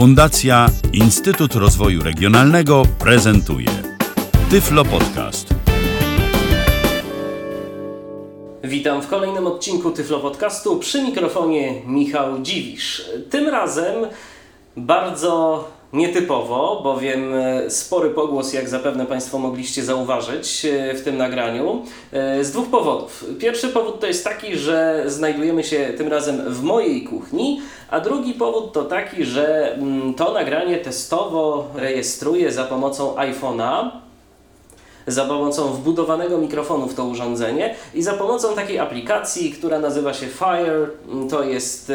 Fundacja Instytut Rozwoju Regionalnego prezentuje Tyflo Podcast. Witam w kolejnym odcinku Tyflo Podcastu przy mikrofonie Michał Dziwisz. Tym razem bardzo nietypowo, bowiem e, spory pogłos, jak zapewne Państwo mogliście zauważyć e, w tym nagraniu, e, z dwóch powodów. Pierwszy powód to jest taki, że znajdujemy się tym razem w mojej kuchni, a drugi powód to taki, że mm, to nagranie testowo rejestruję za pomocą iPhone'a za pomocą wbudowanego mikrofonu w to urządzenie i za pomocą takiej aplikacji, która nazywa się Fire. To jest y,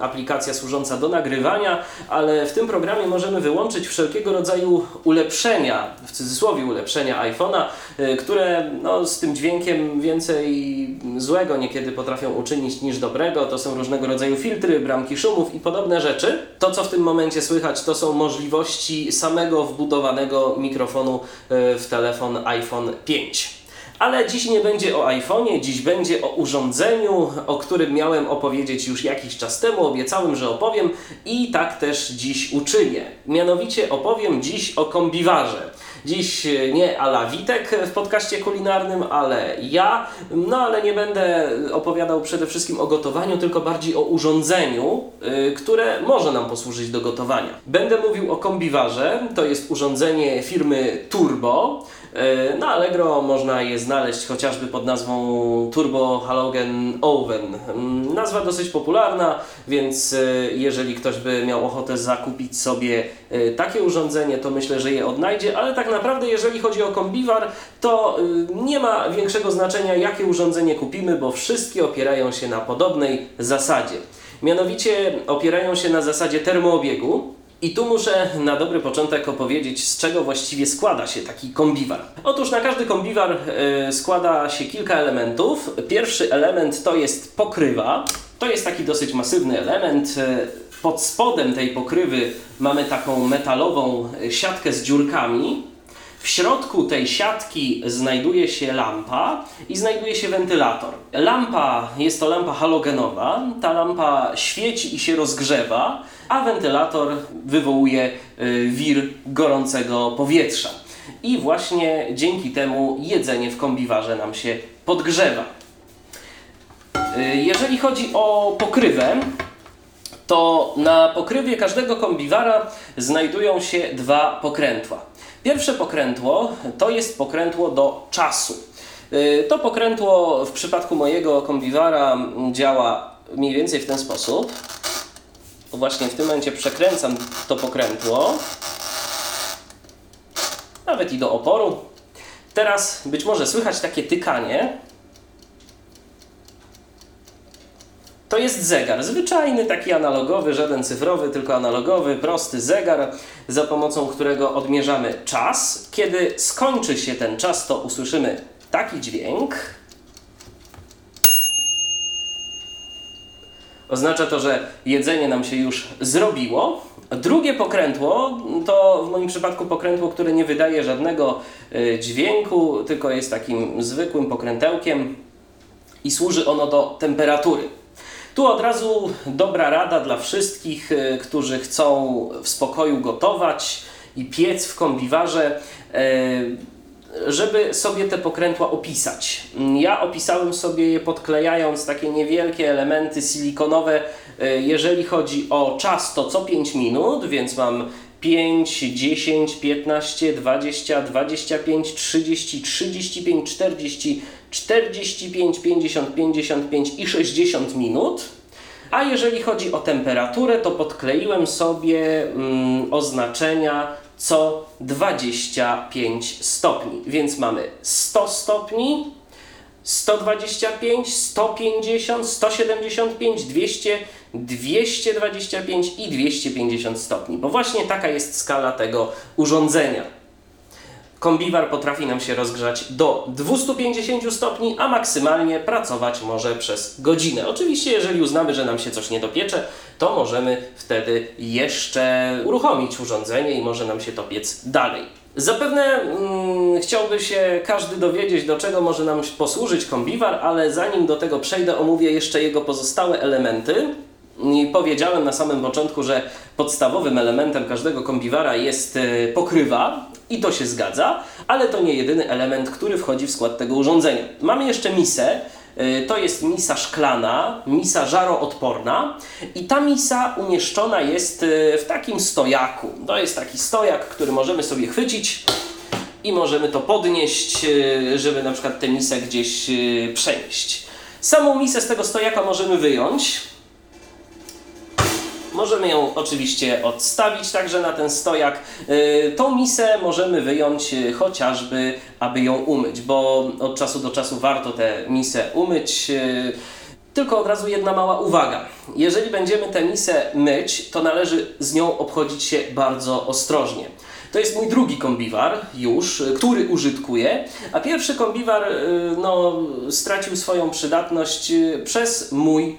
aplikacja służąca do nagrywania, ale w tym programie możemy wyłączyć wszelkiego rodzaju ulepszenia, w cudzysłowie ulepszenia iPhone'a, y, które no, z tym dźwiękiem więcej złego niekiedy potrafią uczynić niż dobrego. To są różnego rodzaju filtry, bramki szumów i podobne rzeczy. To, co w tym momencie słychać, to są możliwości samego wbudowanego mikrofonu y, w telefon telefon iPhone 5. Ale dziś nie będzie o iPhone'ie, dziś będzie o urządzeniu, o którym miałem opowiedzieć już jakiś czas temu. Obiecałem, że opowiem i tak też dziś uczynię. Mianowicie opowiem dziś o kombiwarze. Dziś nie ala Witek w podcaście kulinarnym, ale ja. No ale nie będę opowiadał przede wszystkim o gotowaniu, tylko bardziej o urządzeniu, yy, które może nam posłużyć do gotowania. Będę mówił o kombiwarze. To jest urządzenie firmy Turbo. E, na Allegro można je znaleźć chociażby pod nazwą Turbo Halogen Oven. Mm, nazwa dosyć popularna, więc e, jeżeli ktoś by miał ochotę zakupić sobie e, takie urządzenie, to myślę, że je odnajdzie, ale tak naprawdę jeżeli chodzi o kombiwar, to nie ma większego znaczenia jakie urządzenie kupimy, bo wszystkie opierają się na podobnej zasadzie. Mianowicie opierają się na zasadzie termoobiegu, i tu muszę na dobry początek opowiedzieć, z czego właściwie składa się taki kombiwar. Otóż na każdy kombiwar y, składa się kilka elementów. Pierwszy element to jest pokrywa. To jest taki dosyć masywny element. E, pod spodem tej pokrywy mamy taką metalową siatkę z dziurkami. W środku tej siatki znajduje się lampa i znajduje się wentylator. Lampa jest to lampa halogenowa. Ta lampa świeci i się rozgrzewa a wentylator wywołuje y, wir gorącego powietrza. I właśnie dzięki temu jedzenie w kombiwarze nam się podgrzewa. Y, jeżeli chodzi o pokrywę, to na pokrywie każdego kombiwara znajdują się dwa pokrętła. Pierwsze pokrętło to jest pokrętło do czasu. Y, to pokrętło w przypadku mojego kombiwara działa mniej więcej w ten sposób właśnie w tym momencie przekręcam to pokrętło, nawet i do oporu. Teraz być może słychać takie tykanie. To jest zegar, zwyczajny, taki analogowy, żaden cyfrowy, tylko analogowy, prosty zegar, za pomocą którego odmierzamy czas. Kiedy skończy się ten czas, to usłyszymy taki dźwięk. Oznacza to, że jedzenie nam się już zrobiło. Drugie pokrętło to w moim przypadku pokrętło, które nie wydaje żadnego y, dźwięku, tylko jest takim zwykłym pokrętełkiem i służy ono do temperatury. Tu od razu dobra rada dla wszystkich, y, którzy chcą w spokoju gotować i piec w kombiwarze y, żeby sobie te pokrętła opisać. Ja opisałem sobie je podklejając takie niewielkie elementy silikonowe. E, jeżeli chodzi o czas, to co 5 minut, więc mam 5, 10, 15, 20, 25, 30, 35, 40, 45, 50, 55 i 60 minut. A jeżeli chodzi o temperaturę, to podkleiłem sobie mm, oznaczenia co 25 stopni. Więc mamy 100 stopni, 125, 150, 175, 200, 225 i 250 stopni. Bo właśnie taka jest skala tego urządzenia. Kombiwar potrafi nam się rozgrzać do 250 stopni, a maksymalnie pracować może przez godzinę. Oczywiście, jeżeli uznamy, że nam się coś nie dopiecze, to możemy wtedy jeszcze uruchomić urządzenie i może nam się to piec dalej. Zapewne mm, chciałby się każdy dowiedzieć, do czego może nam posłużyć kombiwar, ale zanim do tego przejdę, omówię jeszcze jego pozostałe elementy. I powiedziałem na samym początku, że podstawowym elementem każdego kombiwara jest e, pokrywa i to się zgadza, ale to nie jedyny element, który wchodzi w skład tego urządzenia. Mamy jeszcze misę, e, to jest misa szklana, misa żaroodporna i ta misa umieszczona jest e, w takim stojaku. To jest taki stojak, który możemy sobie chwycić i możemy to podnieść, e, żeby na przykład tę misę gdzieś przenieść. Samą misę z tego stojaka możemy wyjąć. Możemy ją oczywiście odstawić także na ten stojak. E, Tą misę możemy wyjąć e, chociażby, aby ją umyć, bo od czasu do czasu warto tę misę umyć. E, Tylko od razu jedna mała uwaga. Jeżeli będziemy tę misę myć, to należy z nią obchodzić się bardzo ostrożnie. To jest mój drugi kombiwar już, y, który użytkuję, a pierwszy kombiwar y, no, stracił swoją przydatność y, przez mój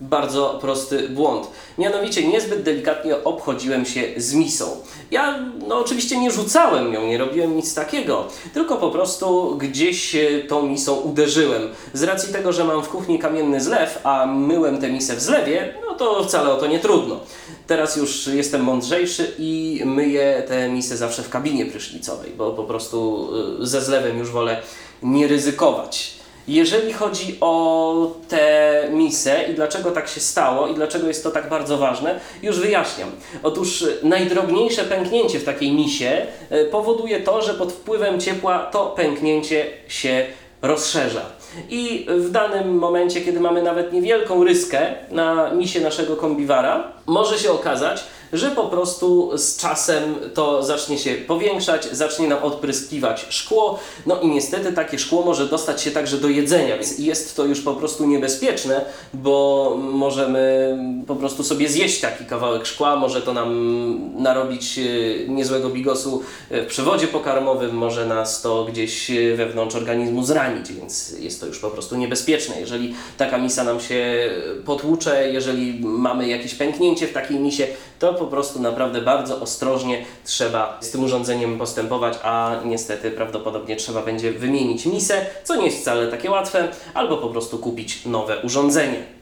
bardzo prosty błąd. Mianowicie niezbyt delikatnie obchodziłem się z misą. Ja no oczywiście nie rzucałem ją, nie robiłem nic takiego, tylko po prostu gdzieś e, tą misą uderzyłem. Z racji tego, że mam w kuchni kamienny zlew, a myłem tę misę w zlewie, no to wcale o to nie trudno. Teraz już jestem mądrzejszy i myję tę misę zawsze w kabinie prysznicowej, bo po prostu e, ze zlewem już wolę nie ryzykować. Jeżeli chodzi o tę misę i dlaczego tak się stało i dlaczego jest to tak bardzo ważne, już wyjaśniam. Otóż najdrobniejsze pęknięcie w takiej misie e, powoduje to, że pod wpływem ciepła to pęknięcie się rozszerza. I w danym momencie, kiedy mamy nawet niewielką ryskę na misie naszego kombiwara, może się okazać, że po prostu z czasem to zacznie się powiększać, zacznie nam odpryskiwać szkło, no i niestety takie szkło może dostać się także do jedzenia, więc jest to już po prostu niebezpieczne, bo możemy po prostu sobie zjeść taki kawałek szkła, może to nam narobić e, niezłego bigosu w przewodzie pokarmowym, może nas to gdzieś e, wewnątrz organizmu zranić, więc jest to już po prostu niebezpieczne. Jeżeli taka misa nam się potłucze, jeżeli mamy jakieś pęknięcie w takiej misie, to po prostu naprawdę bardzo ostrożnie trzeba z tym urządzeniem postępować, a niestety prawdopodobnie trzeba będzie wymienić misę, co nie jest wcale takie łatwe, albo po prostu kupić nowe urządzenie.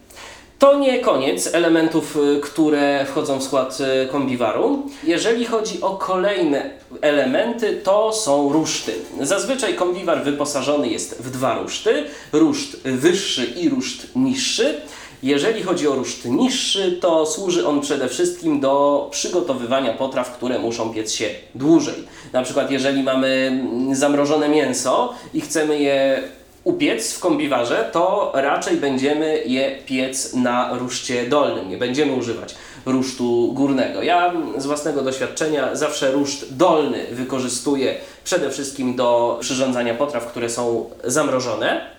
To nie koniec elementów, y, które wchodzą w skład y, kombiwaru. Jeżeli chodzi o kolejne elementy, to są ruszty. Zazwyczaj kombiwar wyposażony jest w dwa ruszty: ruszt wyższy i ruszt niższy. Jeżeli chodzi o ruszt niższy, to służy on przede wszystkim do przygotowywania potraw, które muszą piec się dłużej. Na przykład, jeżeli mamy zamrożone mięso i chcemy je upiec w kombiwarze, to raczej będziemy je piec na ruszcie dolnym. Nie będziemy używać rusztu górnego. Ja z własnego doświadczenia zawsze ruszt dolny wykorzystuję przede wszystkim do przyrządzania potraw, które są zamrożone.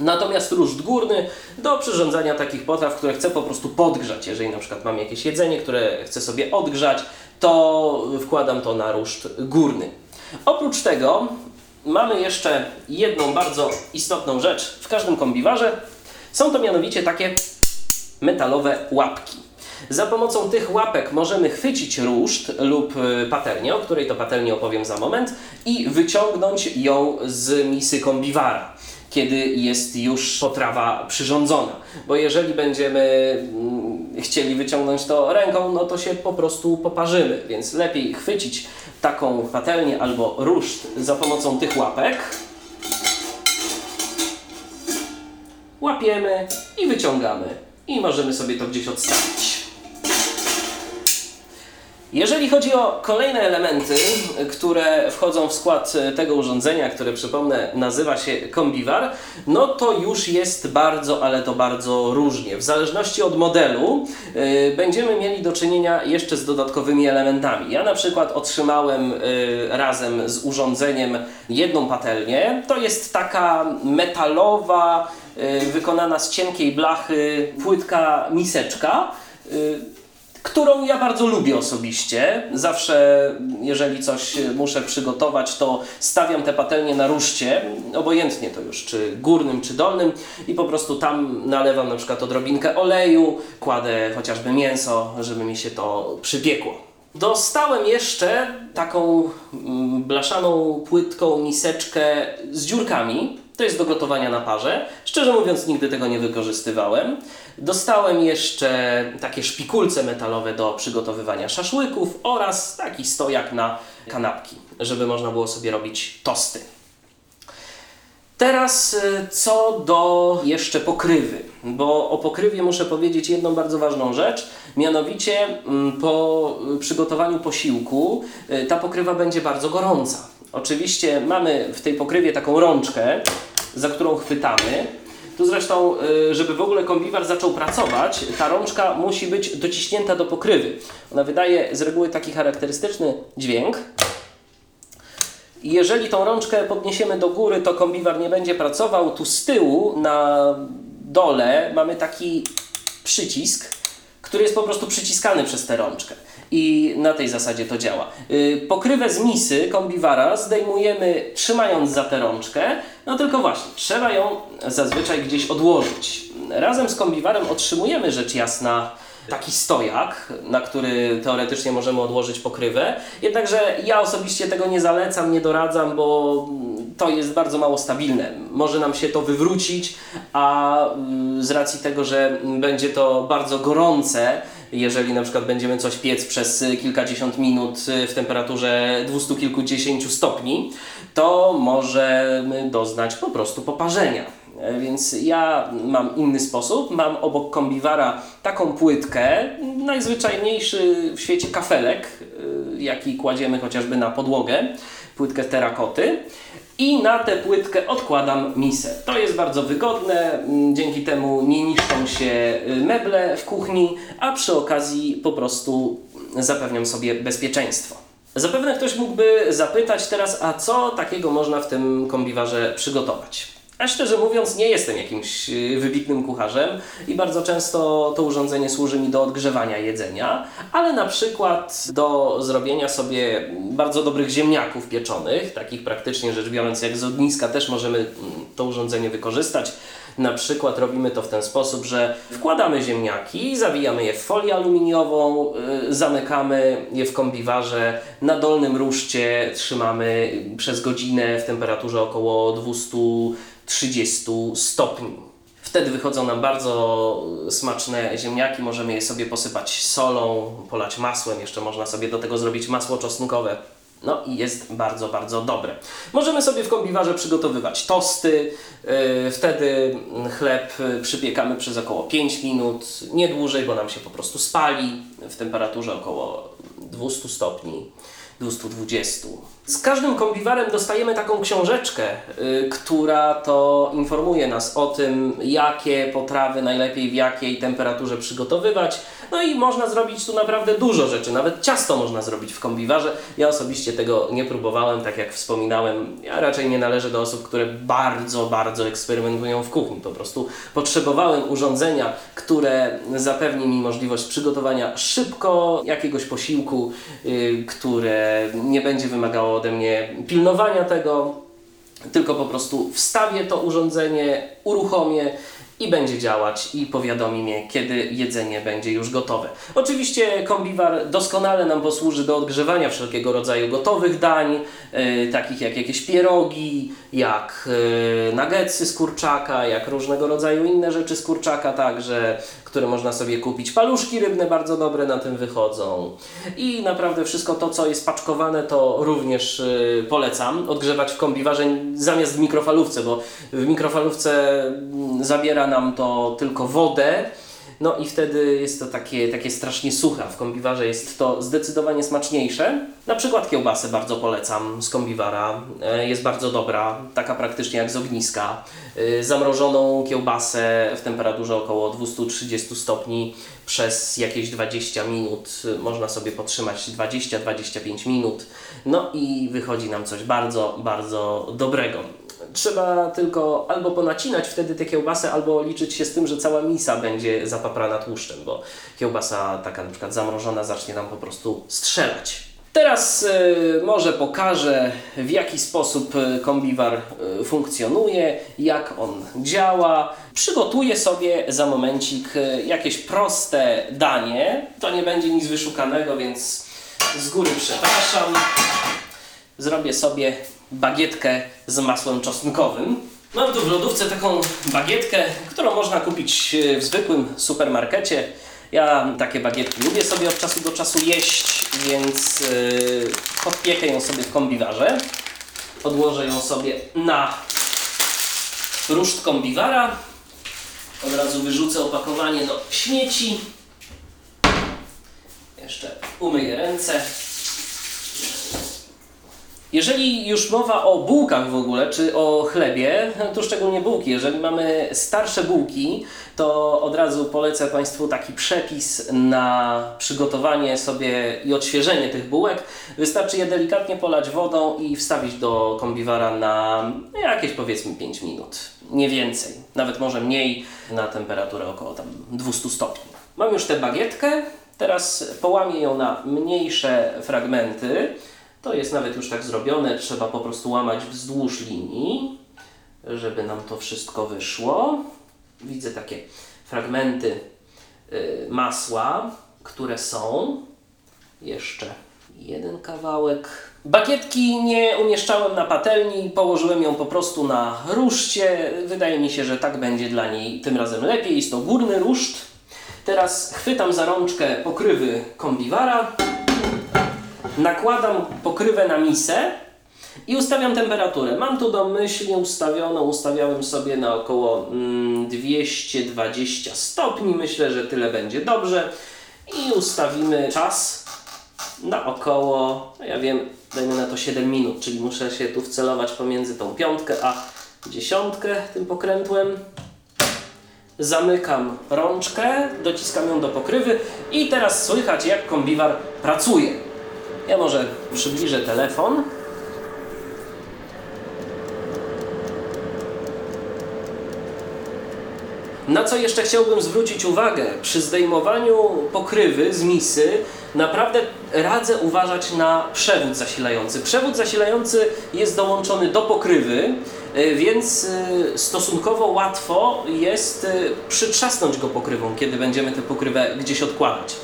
Natomiast ruszt górny do przyrządzania takich potraw, które chcę po prostu podgrzać. Jeżeli na przykład mam jakieś jedzenie, które chcę sobie odgrzać, to wkładam to na ruszt górny. Oprócz tego mamy jeszcze jedną bardzo istotną rzecz w każdym kombiwarze. Są to mianowicie takie metalowe łapki. Za pomocą tych łapek możemy chwycić ruszt lub y, patelnię, o której to patelni opowiem za moment, i wyciągnąć ją z misy kombiwara kiedy jest już potrawa przyrządzona. Bo jeżeli będziemy mm, chcieli wyciągnąć to ręką, no to się po prostu poparzymy. Więc lepiej chwycić taką patelnię albo ruszt za pomocą tych łapek. Łapiemy i wyciągamy. I możemy sobie to gdzieś odstawić. Jeżeli chodzi o kolejne elementy, które wchodzą w skład tego urządzenia, które przypomnę nazywa się kombiwar, no to już jest bardzo, ale to bardzo różnie. W zależności od modelu y, będziemy mieli do czynienia jeszcze z dodatkowymi elementami. Ja na przykład otrzymałem y, razem z urządzeniem jedną patelnię. To jest taka metalowa, y, wykonana z cienkiej blachy płytka miseczka. Y, którą ja bardzo lubię osobiście. Zawsze, jeżeli coś muszę przygotować, to stawiam te patelnie na ruszcie, obojętnie to już, czy górnym, czy dolnym, i po prostu tam nalewam na przykład odrobinkę oleju, kładę chociażby mięso, żeby mi się to przypiekło. Dostałem jeszcze taką mm, blaszaną, płytką miseczkę z dziurkami. To jest do gotowania na parze. Szczerze mówiąc, nigdy tego nie wykorzystywałem. Dostałem jeszcze takie szpikulce metalowe do przygotowywania szaszłyków oraz taki stojak na kanapki, żeby można było sobie robić tosty. Teraz y, co do jeszcze pokrywy, bo o pokrywie muszę powiedzieć jedną bardzo ważną rzecz, mianowicie mm, po przygotowaniu posiłku y, ta pokrywa będzie bardzo gorąca. Oczywiście mamy w tej pokrywie taką rączkę, za którą chwytamy. Tu zresztą, y, żeby w ogóle kombiwar zaczął pracować, ta rączka musi być dociśnięta do pokrywy. Ona wydaje z reguły taki charakterystyczny dźwięk. Jeżeli tą rączkę podniesiemy do góry, to kombiwar nie będzie pracował. Tu z tyłu na dole mamy taki przycisk, który jest po prostu przyciskany przez tę rączkę. I na tej zasadzie to działa. Yy, pokrywę z misy kombiwara zdejmujemy trzymając za tę rączkę, no tylko właśnie, trzeba ją zazwyczaj gdzieś odłożyć. Razem z kombiwarem otrzymujemy rzecz jasna taki stojak, na który teoretycznie możemy odłożyć pokrywę. Jednakże ja osobiście tego nie zalecam, nie doradzam, bo to jest bardzo mało stabilne. Może nam się to wywrócić, a mm, z racji tego, że będzie to bardzo gorące, jeżeli na przykład będziemy coś piec przez kilkadziesiąt minut w temperaturze dwustu kilkudziesięciu stopni, to możemy doznać po prostu poparzenia. E, więc ja mam inny sposób. Mam obok kombiwara taką płytkę, najzwyczajniejszy w świecie kafelek, e, jaki kładziemy chociażby na podłogę, płytkę terakoty. I na tę płytkę odkładam misę. To jest bardzo wygodne, dzięki temu nie niszczą się e, meble w kuchni, a przy okazji po prostu zapewniam sobie bezpieczeństwo. Zapewne ktoś mógłby zapytać teraz, a co takiego można w tym kombiwarze przygotować? A szczerze mówiąc, nie jestem jakimś y, wybitnym kucharzem i bardzo często to urządzenie służy mi do odgrzewania jedzenia, ale na przykład do zrobienia sobie bardzo dobrych ziemniaków pieczonych, takich praktycznie rzecz biorąc jak z ogniska też możemy mm, to urządzenie wykorzystać. Na przykład robimy to w ten sposób, że wkładamy ziemniaki, zawijamy je w folię aluminiową, yy, zamykamy je w kombiwarze, na dolnym ruszcie trzymamy przez godzinę w temperaturze około 200 30 stopni. Wtedy wychodzą nam bardzo smaczne ziemniaki, możemy je sobie posypać solą, polać masłem, jeszcze można sobie do tego zrobić masło czosnkowe. No i jest bardzo, bardzo dobre. Możemy sobie w kombiwarze przygotowywać tosty. Yy, wtedy chleb przypiekamy przez około 5 minut, nie dłużej, bo nam się po prostu spali w temperaturze około 200 stopni. 220. Z każdym kombiwarem dostajemy taką książeczkę, y, która to informuje nas o tym, jakie potrawy najlepiej w jakiej temperaturze przygotowywać. No i można zrobić tu naprawdę dużo rzeczy, nawet ciasto można zrobić w kombiwarze. Ja osobiście tego nie próbowałem, tak jak wspominałem. Ja raczej nie należę do osób, które bardzo, bardzo eksperymentują w kuchni. Po prostu potrzebowałem urządzenia, które zapewni mi możliwość przygotowania szybko jakiegoś posiłku, y, które nie będzie wymagało ode mnie pilnowania tego, tylko po prostu wstawię to urządzenie, uruchomię i będzie działać i powiadomi mnie, kiedy jedzenie będzie już gotowe. Oczywiście kombiwar doskonale nam posłuży do odgrzewania wszelkiego rodzaju gotowych dań, yy, takich jak jakieś pierogi, jak yy, nuggetsy z kurczaka, jak różnego rodzaju inne rzeczy z kurczaka także, które można sobie kupić. Paluszki rybne bardzo dobre na tym wychodzą. I naprawdę wszystko to, co jest paczkowane, to również yy, polecam. Odgrzewać w kombiwarze zamiast w mikrofalówce, bo w mikrofalówce mm, zabiera nam to tylko wodę. No i wtedy jest to takie, takie strasznie suche. W kombiwarze jest to zdecydowanie smaczniejsze. Na przykład kiełbasę bardzo polecam z kombiwara. E, jest bardzo dobra, taka praktycznie jak z ogniska. E, zamrożoną kiełbasę w temperaturze około 230 stopni przez jakieś 20 minut. Można sobie potrzymać 20-25 minut. No i wychodzi nam coś bardzo, bardzo dobrego. Trzeba tylko albo ponacinać wtedy te kiełbasy, albo liczyć się z tym, że cała misa będzie zapaprana tłuszczem, bo kiełbasa taka na przykład zamrożona zacznie nam po prostu strzelać. Teraz y, może pokażę, w jaki sposób y, kombiwar y, funkcjonuje, jak on działa. Przygotuję sobie za momencik y, jakieś proste danie. To nie będzie nic wyszukanego, więc z góry przepraszam. Zrobię sobie bagietkę z masłem czosnkowym. Mam tu w lodówce taką bagietkę, którą można kupić e, w zwykłym supermarkecie. Ja takie bagietki lubię sobie od czasu do czasu jeść, więc yy, podpiekę ją sobie w kombiwarze. Odłożę ją sobie na ruszt kombiwara. Od razu wyrzucę opakowanie do śmieci. Jeszcze umyję ręce. Jeżeli już mowa o bułkach w ogóle, czy o chlebie, to szczególnie bułki. Jeżeli mamy starsze bułki, to od razu polecę Państwu taki przepis na przygotowanie sobie i odświeżenie tych bułek. Wystarczy je delikatnie polać wodą i wstawić do kombiwara na jakieś powiedzmy 5 minut. Nie więcej, nawet może mniej, na temperaturę około tam 200 stopni. Mam już tę bagietkę, teraz połamię ją na mniejsze fragmenty. To jest nawet już tak zrobione, trzeba po prostu łamać wzdłuż linii, żeby nam to wszystko wyszło. Widzę takie fragmenty y, masła, które są. Jeszcze jeden kawałek. Bagietki nie umieszczałem na patelni, położyłem ją po prostu na ruszcie. Wydaje mi się, że tak będzie dla niej tym razem lepiej. Jest to górny ruszt. Teraz chwytam za rączkę pokrywy kombiwara nakładam pokrywę na misę i ustawiam temperaturę. Mam tu domyślnie ustawioną, ustawiałem sobie na około mm, 220 stopni. Myślę, że tyle będzie dobrze. I ustawimy czas na około, no ja wiem, dajmy na to 7 minut, czyli muszę się tu wcelować pomiędzy tą piątkę a dziesiątkę tym pokrętłem. Zamykam rączkę, dociskam ją do pokrywy i teraz słychać jak kombiwar pracuje. Ja może przybliżę telefon. Na co jeszcze chciałbym zwrócić uwagę? Przy zdejmowaniu pokrywy z misy naprawdę radzę uważać na przewód zasilający. Przewód zasilający jest dołączony do pokrywy, e, więc e, stosunkowo łatwo jest e, przytrzasnąć go pokrywą, kiedy będziemy tę pokrywę gdzieś odkładać.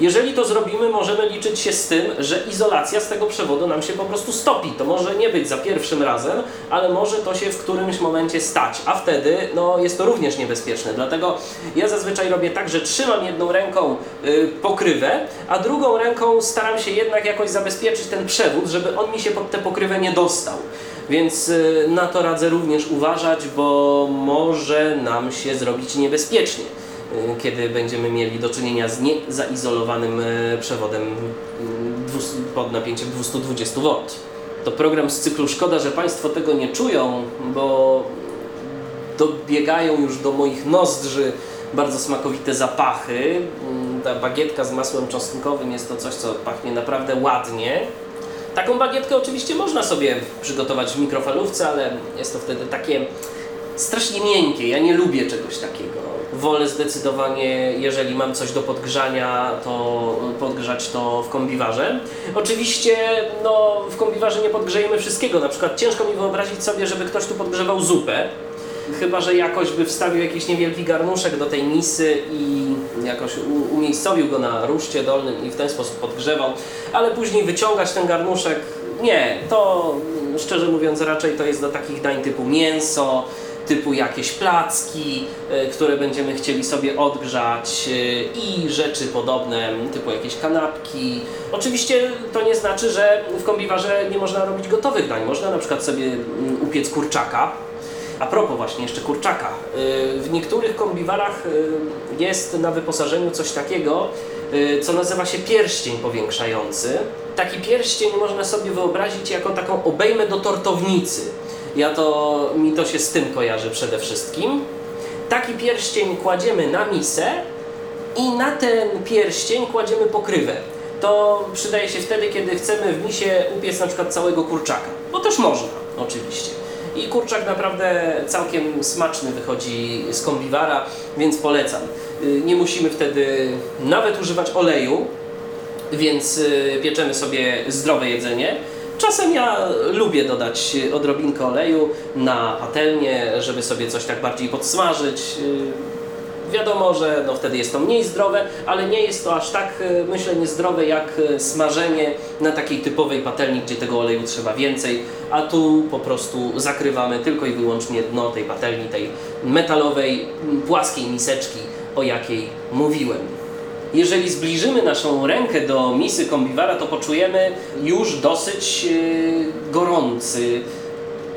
Jeżeli to zrobimy, możemy liczyć się z tym, że izolacja z tego przewodu nam się po prostu stopi. To może nie być za pierwszym razem, ale może to się w którymś momencie stać, a wtedy no, jest to również niebezpieczne. Dlatego ja zazwyczaj robię tak, że trzymam jedną ręką y, pokrywę, a drugą ręką staram się jednak jakoś zabezpieczyć ten przewód, żeby on mi się pod tę pokrywę nie dostał. Więc y, na to radzę również uważać, bo może nam się zrobić niebezpiecznie. Y, kiedy będziemy mieli do czynienia z niezaizolowanym y, przewodem y, pod napięciem 220 V. To program z cyklu Szkoda, że Państwo tego nie czują, bo dobiegają już do moich nozdrzy bardzo smakowite zapachy. Mm, ta bagietka z masłem czosnkowym jest to coś, co pachnie naprawdę ładnie. Taką bagietkę oczywiście można sobie przygotować w mikrofalówce, ale jest to wtedy takie strasznie miękkie. Ja nie lubię czegoś takiego wolę zdecydowanie, jeżeli mam coś do podgrzania, to podgrzać to w kombiwarze. Oczywiście no, w kombiwarze nie podgrzejemy wszystkiego, na przykład ciężko mi wyobrazić sobie, żeby ktoś tu podgrzewał zupę, chyba że jakoś by wstawił jakiś niewielki garnuszek do tej misy i jakoś umiejscowił go na ruszcie dolnym i w ten sposób podgrzewał, ale później wyciągać ten garnuszek, nie, to szczerze mówiąc raczej to jest do takich dań typu mięso, typu jakieś placki, e, które będziemy chcieli sobie odgrzać e, i rzeczy podobne, typu jakieś kanapki. Oczywiście to nie znaczy, że w kombiwarze nie można robić gotowych dań. Można na przykład sobie mm, upiec kurczaka. A propos właśnie jeszcze kurczaka. E, w niektórych kombiwarach jest na wyposażeniu coś takiego, co nazywa się pierścień powiększający. Taki pierścień można sobie wyobrazić jako taką obejmę do tortownicy. Ja to, mi to się z tym kojarzy przede wszystkim. Taki pierścień kładziemy na misę i na ten pierścień kładziemy pokrywę. To przydaje się wtedy, kiedy chcemy w misie upiec na przykład całego kurczaka. Bo też można, oczywiście. I kurczak naprawdę całkiem smaczny wychodzi z kombiwara, więc polecam. Y, nie musimy wtedy nawet używać oleju, więc y, pieczemy sobie zdrowe jedzenie. Czasem ja lubię dodać odrobinkę oleju na patelnię, żeby sobie coś tak bardziej podsmażyć. Wiadomo, że no wtedy jest to mniej zdrowe, ale nie jest to aż tak, e, myślę, niezdrowe jak e, smażenie na takiej typowej patelni, gdzie tego oleju trzeba więcej, a tu po prostu zakrywamy tylko i wyłącznie dno tej patelni, tej metalowej, płaskiej miseczki, o jakiej mówiłem. Jeżeli zbliżymy naszą rękę do misy kombiwara, to poczujemy już dosyć e, gorący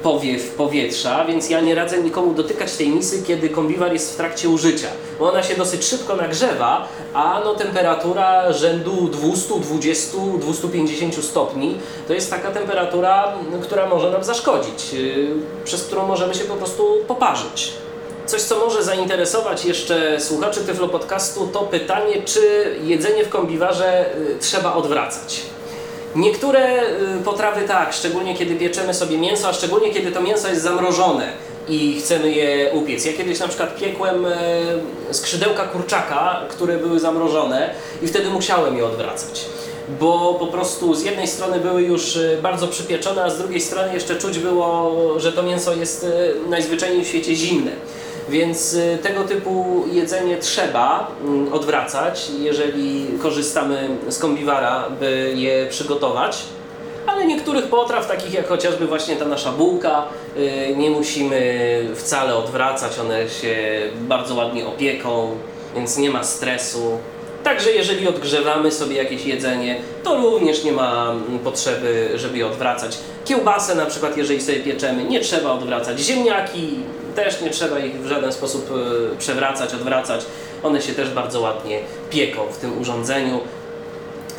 powiew powietrza, więc ja nie radzę nikomu dotykać tej misy, kiedy kombiwar jest w trakcie użycia, bo ona się dosyć szybko nagrzewa, a no temperatura rzędu 220, 250 stopni to jest taka temperatura, która może nam zaszkodzić, yy, przez którą możemy się po prostu poparzyć. Coś, co może zainteresować jeszcze słuchaczy Tyflo Podcastu, to pytanie, czy jedzenie w kombiwarze y, trzeba odwracać. Niektóre y, potrawy tak, szczególnie kiedy pieczemy sobie mięso, a szczególnie kiedy to mięso jest zamrożone i chcemy je upiec. Ja kiedyś na przykład piekłem y, skrzydełka kurczaka, które były zamrożone i wtedy musiałem je odwracać. Bo po prostu z jednej strony były już bardzo przypieczone, a z drugiej strony jeszcze czuć było, że to mięso jest najzwyczajniej w świecie zimne. Więc y, tego typu jedzenie trzeba mm, odwracać, jeżeli korzystamy z kombiwara, by je przygotować. Ale niektórych potraw, takich jak chociażby właśnie ta nasza bułka, y, nie musimy wcale odwracać, one się bardzo ładnie opieką, więc nie ma stresu. Także jeżeli odgrzewamy sobie jakieś jedzenie, to również nie ma mm, potrzeby, żeby je odwracać. Kiełbasę na przykład, jeżeli sobie pieczemy, nie trzeba odwracać. Ziemniaki też nie trzeba ich w żaden sposób e, przewracać, odwracać. One się też bardzo ładnie pieką w tym urządzeniu.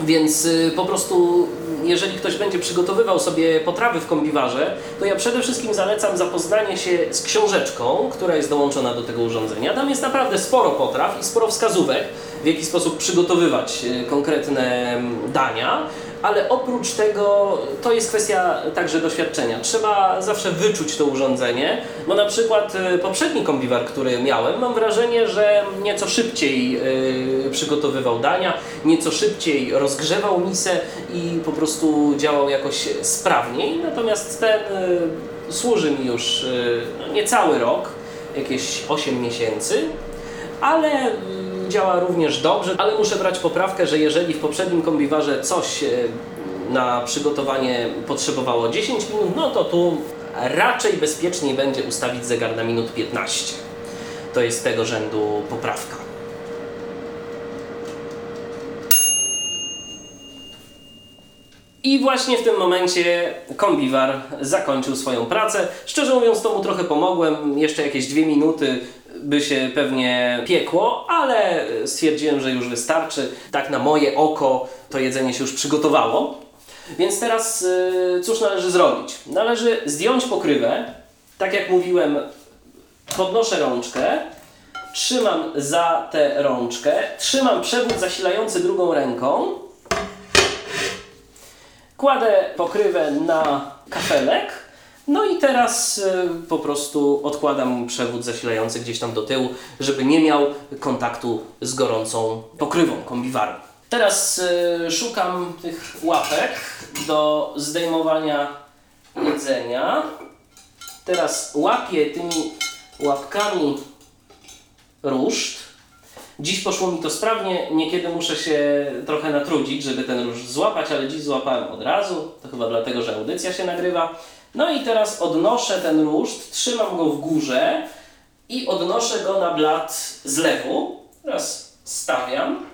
Więc e, po prostu, jeżeli ktoś będzie przygotowywał sobie potrawy w kombiwarze, to ja przede wszystkim zalecam zapoznanie się z książeczką, która jest dołączona do tego urządzenia. Tam jest naprawdę sporo potraw i sporo wskazówek, w jaki sposób przygotowywać e, konkretne dania ale oprócz tego to jest kwestia także doświadczenia. Trzeba zawsze wyczuć to urządzenie, bo na przykład y, poprzedni kombiwar, który miałem, mam wrażenie, że nieco szybciej yy, przygotowywał dania, nieco szybciej rozgrzewał misę i po prostu działał jakoś sprawniej, natomiast ten yy, służy mi już no, niecały rok, jakieś 8 miesięcy, ale działa również dobrze, ale muszę brać poprawkę, że jeżeli w poprzednim kombiwarze coś e, na przygotowanie potrzebowało 10 minut, no to tu raczej bezpieczniej będzie ustawić zegar na minut 15. To jest tego rzędu poprawka. I właśnie w tym momencie kombiwar zakończył swoją pracę. Szczerze mówiąc, to mu trochę pomogłem. Jeszcze jakieś dwie minuty by się pewnie piekło, ale stwierdziłem, że już wystarczy. Tak na moje oko to jedzenie się już przygotowało. Więc teraz y, cóż należy zrobić? Należy zdjąć pokrywę. Tak jak mówiłem, podnoszę rączkę, trzymam za tę rączkę, trzymam przewód zasilający drugą ręką, kładę pokrywę na kafelek no i teraz y, po prostu odkładam przewód zasilający gdzieś tam do tyłu, żeby nie miał kontaktu z gorącą pokrywą kombiwaru. Teraz y, szukam tych łapek do zdejmowania jedzenia. Teraz łapię tymi łapkami ruszt. Dziś poszło mi to sprawnie, niekiedy muszę się trochę natrudzić, żeby ten ruszt złapać, ale dziś złapałem od razu. To chyba dlatego, że audycja się nagrywa. No i teraz odnoszę ten ruszt, trzymam go w górze i odnoszę go na blat z lewu. Teraz stawiam.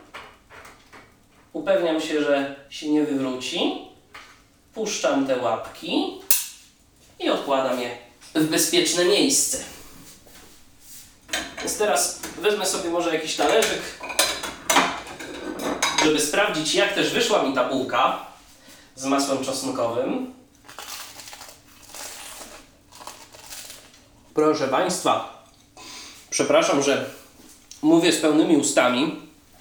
Upewniam się, że się nie wywróci. Puszczam te łapki i odkładam je w bezpieczne miejsce. Więc teraz wezmę sobie może jakiś talerzyk, żeby sprawdzić jak też wyszła mi ta bułka z masłem czosnkowym. Proszę Państwa, przepraszam, że mówię z pełnymi ustami,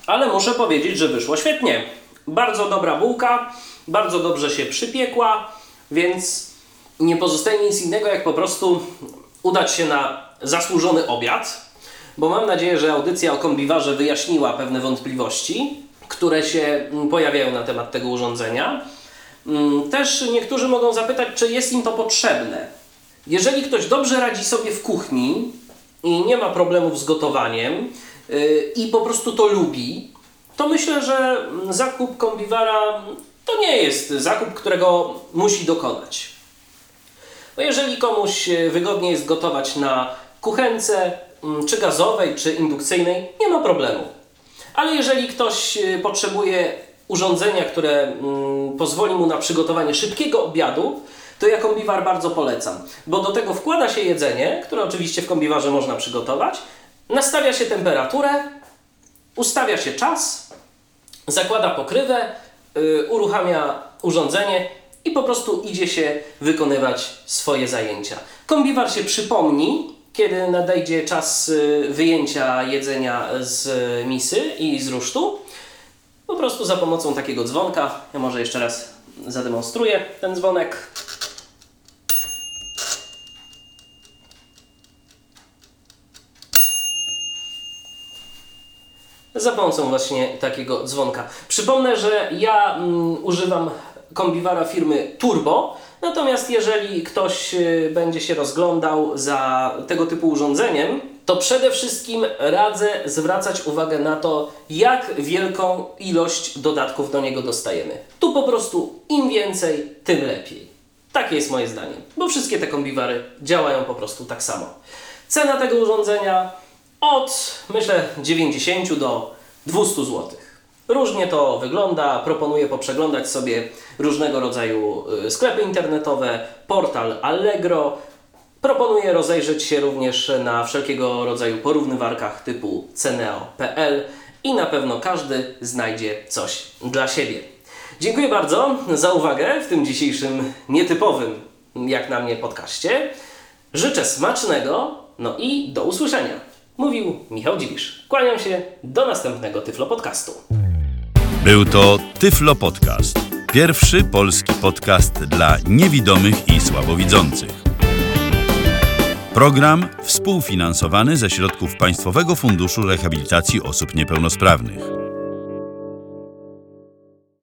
ale muszę powiedzieć, że wyszło świetnie. Bardzo dobra bułka, bardzo dobrze się przypiekła, więc nie pozostaje nic innego, jak po prostu udać się na zasłużony obiad, bo mam nadzieję, że audycja o kombiwarze wyjaśniła pewne wątpliwości, które się pojawiają na temat tego urządzenia. Mm, też niektórzy mogą zapytać, czy jest im to potrzebne. Jeżeli ktoś dobrze radzi sobie w kuchni i nie ma problemów z gotowaniem, y, i po prostu to lubi, to myślę, że zakup kombiwara to nie jest zakup, którego musi dokonać. Bo jeżeli komuś wygodnie jest gotować na kuchence, mm, czy gazowej, czy indukcyjnej, nie ma problemu. Ale jeżeli ktoś y, potrzebuje urządzenia, które mm, pozwoli mu na przygotowanie szybkiego obiadu, to ja kombiwar bardzo polecam, bo do tego wkłada się jedzenie, które oczywiście w kombiwarze można przygotować, nastawia się temperaturę, ustawia się czas, zakłada pokrywę, yy, uruchamia urządzenie i po prostu idzie się wykonywać swoje zajęcia. Kombiwar się przypomni, kiedy nadejdzie czas y, wyjęcia jedzenia z misy i z rusztu. Po prostu za pomocą takiego dzwonka, ja może jeszcze raz zademonstruję ten dzwonek. Za pomocą właśnie takiego dzwonka. Przypomnę, że ja mm, używam kombiwara firmy Turbo, natomiast jeżeli ktoś y, będzie się rozglądał za tego typu urządzeniem, to przede wszystkim radzę zwracać uwagę na to, jak wielką ilość dodatków do niego dostajemy. Tu po prostu im więcej, tym lepiej. Takie jest moje zdanie, bo wszystkie te kombiwary działają po prostu tak samo. Cena tego urządzenia od myślę 90 do 200 zł. Różnie to wygląda, proponuję poprzeglądać sobie różnego rodzaju y, sklepy internetowe, portal Allegro. Proponuję rozejrzeć się również na wszelkiego rodzaju porównywarkach typu ceneo.pl i na pewno każdy znajdzie coś dla siebie. Dziękuję bardzo za uwagę w tym dzisiejszym nietypowym, jak na mnie, podcaście. Życzę smacznego, no i do usłyszenia. Mówił Michał Dziwisz. Kłaniam się do następnego Tyflo Podcastu. Był to Tyflo Podcast. Pierwszy polski podcast dla niewidomych i słabowidzących. Program współfinansowany ze środków Państwowego Funduszu Rehabilitacji Osób Niepełnosprawnych.